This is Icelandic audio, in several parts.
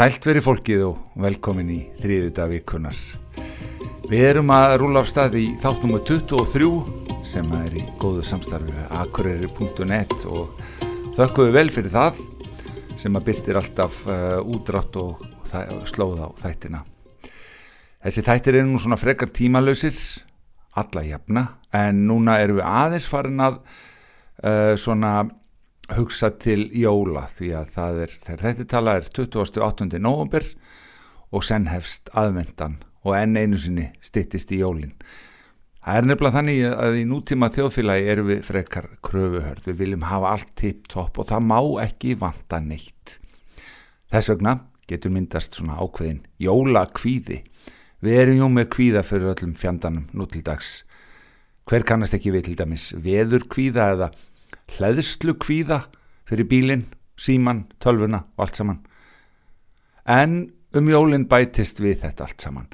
Sælt veri fólkið og velkomin í þriðuta vikunar. Við erum að rúla af stað í þáttnum 23 sem er í góðu samstarfi akureyri.net og þökkum við vel fyrir það sem að byrtir alltaf uh, útrátt og, og slóð á þættina. Þessi þættir eru nú svona frekar tímalösir, alla jafna, en núna erum við aðeins farin að uh, svona hugsa til jóla því að það er, þegar þetta tala er 28. november og senn hefst aðvendan og enn einu sinni stittist í jólin. Það er nefnilega þannig að í nútíma þjóðfélagi erum við frekar kröfuhörð, við viljum hafa allt tipp-topp og það má ekki vanta neitt. Þess vegna getur myndast svona ákveðin jólakvíði. Við erum jú með kvíða fyrir öllum fjandanum nú til dags. Hver kannast ekki við til dæmis veður kvíða eða hlæðslu kvíða fyrir bílinn, síman, tölvuna og allt saman. En um jólinn bætist við þetta allt saman.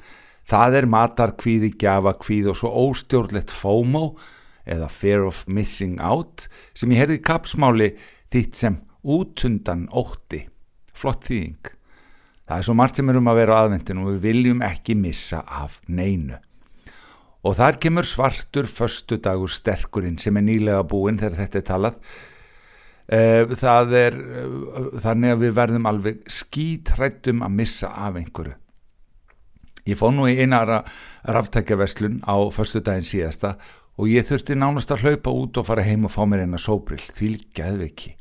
Það er matarkvíði, gjafakvíði og svo óstjórnlegt FOMO eða Fear of Missing Out sem ég herði kapsmáli þitt sem útundan ótti. Flott þýðing. Það er svo margt sem er um að vera á aðvendin og við viljum ekki missa af neinu. Og þar kemur svartur förstu dagur sterkurinn sem er nýlega búinn þegar þetta er talað. Það er þannig að við verðum alveg skítrættum að missa af einhverju. Ég fóð nú í einara ráftækjaverslun á förstu daginn síðasta og ég þurfti nánast að hlaupa út og fara heim og fá mér eina sóbrill, líkaðu ekki.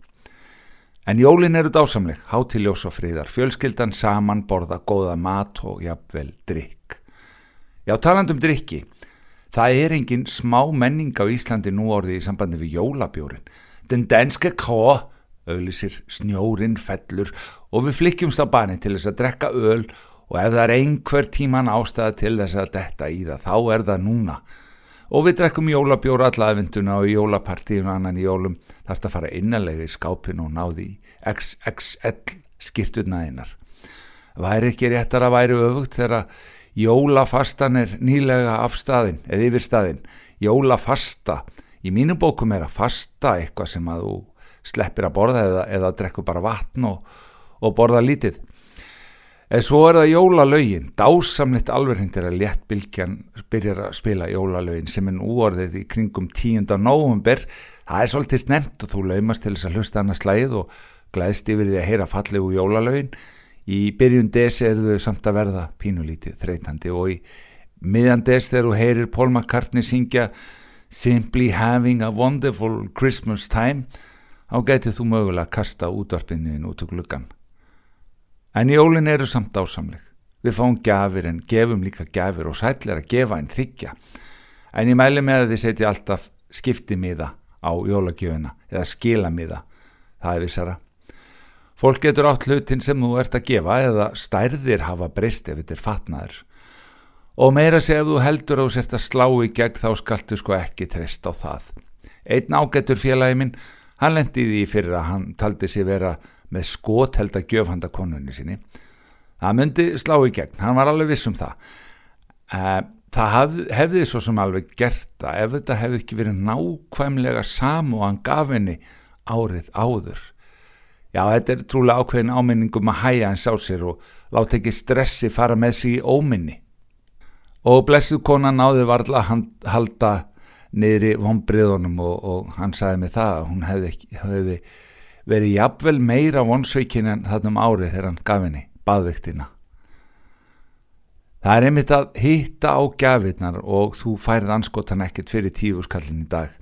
En jólin eru dásamleg, hátiljós og friðar, fjölskyldan saman borða góða mat og jafnvel drikk. Já, talandum drikki. Það er engin smá menning á Íslandi nú orðið í sambandi við jólabjórin. Den danske kró, auðlisir snjórin fellur og við flikjumst á bani til þess að drekka öl og ef það er einhver tíman ástæða til þess að detta í það, þá er það núna. Og við drekkum jólabjóra allaðvinduna og jólapartíun og annan í jólum þarf það að fara innanlega í skápin og náði í XXL skirturnaðinnar. Væri ekki réttar að væri öfugt þegar jólafastan er nýlega af staðin eða yfir staðin. Jólafasta, í mínum bókum er að fasta eitthvað sem að þú sleppir að borða eða, eða drekku bara vatn og, og borða lítið. En svo er það jólalögin, dásamlitt alverðindir að léttbylgjan byrjar að spila jólalögin sem er nú orðið í kringum 10. november. Það er svolítið snemt og þú laumast til þess að hlusta annars slæð og glæðst yfir því að heyra fallegu jólalögin. Í byrjun des er þau samt að verða pínulítið þreytandi og í miðan des þegar þú heyrir Paul McCartney syngja Simply having a wonderful Christmas time þá getið þú mögulega að kasta útvarpinnin út úr gluggan. En jólin eru samt ásamleg. Við fáum gafir en gefum líka gafir og sætlir að gefa en þykja. En ég mæli með að þið setja alltaf skiptimiða á jólagjöfuna eða skilamiða. Það er vissara. Fólk getur átt hlutin sem þú ert að gefa eða stærðir hafa breyst ef þetta er fatnaður. Og meira sé ef þú heldur að þú sért að slá í gegn þá skaltu sko ekki treyst á það. Einn ágættur félagi minn, hann lendi því fyrir að hann taldi sér vera með skótheld að gjöf handa konunni sinni það myndi slá í gegn, hann var alveg viss um það það haf, hefði svo sem alveg gert það ef þetta hefði ekki verið nákvæmlega samu og hann gaf henni árið áður já þetta er trúlega ákveðin áminningum að hæja hans á sér og láta ekki stressi fara með sig í óminni og blessuð konan náði varðla að halda niður í vonbriðunum og, og hann sagði mig það að hún hefði, hefði verið jafnvel meira vonsveikin en þannum árið þegar hann gaf henni baðvektina. Það er einmitt að hitta á gafirnar og þú færið anskotan ekkert fyrir tífuskallin í dag.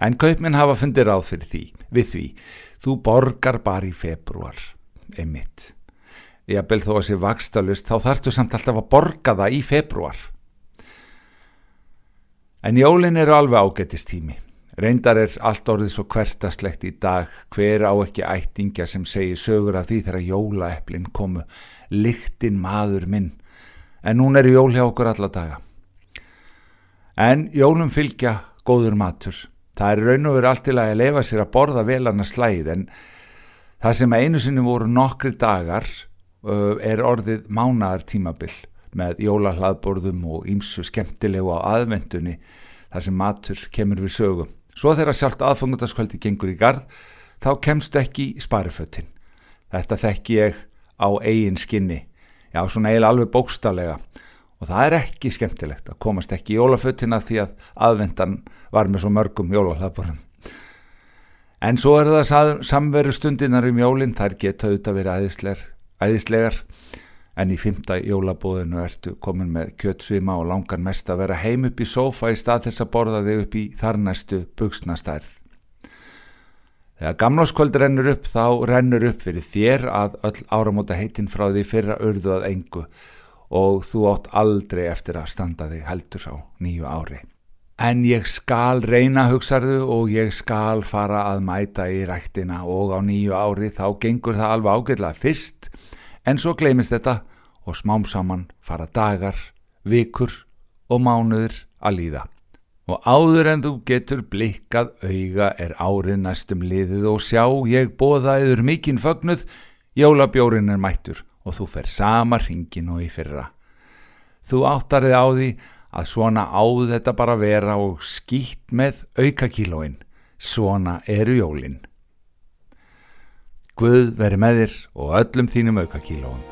En kaupminn hafa fundir ráð fyrir því, við því. Þú borgar bara í februar, einmitt. Jafnvel þó að sé vakstalust, þá þartu samt alltaf að borga það í februar. En jólin eru alveg ágættistími. Reyndar er allt orðið svo hverstaslegt í dag, hver á ekki ættingja sem segir sögur af því þegar jólaeplin komu, lyktin maður minn, en hún er jól hjá okkur alla daga. En jólum fylgja góður matur, það er raun og verið allt til að leifa sér að borða velan að slæð, en það sem einu sinni voru nokkri dagar uh, er orðið mánaðar tímabill með jólahlaðborðum og ímsu skemmtilegu á aðvendunni þar sem matur kemur við sögum. Svo þegar sjálft aðfangundaskvöldi gengur í gard, þá kemstu ekki spariföttin. Þetta þekki ég á eigin skinni já svona eiginlega alveg bókstálega og það er ekki skemmtilegt að komast ekki í jólafötina því að aðvendan var með svo mörgum jólahlaðbúrum en svo er það samveru stundinar um jólinn þær geta auðvitað verið æðislegar, æðislegar. En í fymta jólabóðinu ertu komin með kjötsvima og langan mest að vera heim upp í sófa í stað þess að borða þig upp í þarnæstu buksnastærð Þegar gamláskvöld rennur upp þá rennur upp fyrir þér að öll áramóta heitin frá því fyrra urðu að engu og þú átt aldrei eftir að standa þig heldur á nýju ári. En ég skal reyna hugsaðu og ég skal fara að mæta í rættina og á nýju ári þá gengur það alveg ágætlega fyrst en svo gleymist þetta og smám saman fara dagar, vikur og mánuður að líða. Og áður en þú getur blikkað auga er árið næstum liðið og sjá ég bóða yfir mikinn fögnuð, jólabjórin er mættur og þú fer sama ringin og í fyrra. Þú áttarið á því að svona áð þetta bara vera og skýtt með aukakílóin, svona eru jólin. Guð veri með þér og öllum þínum aukakílóin.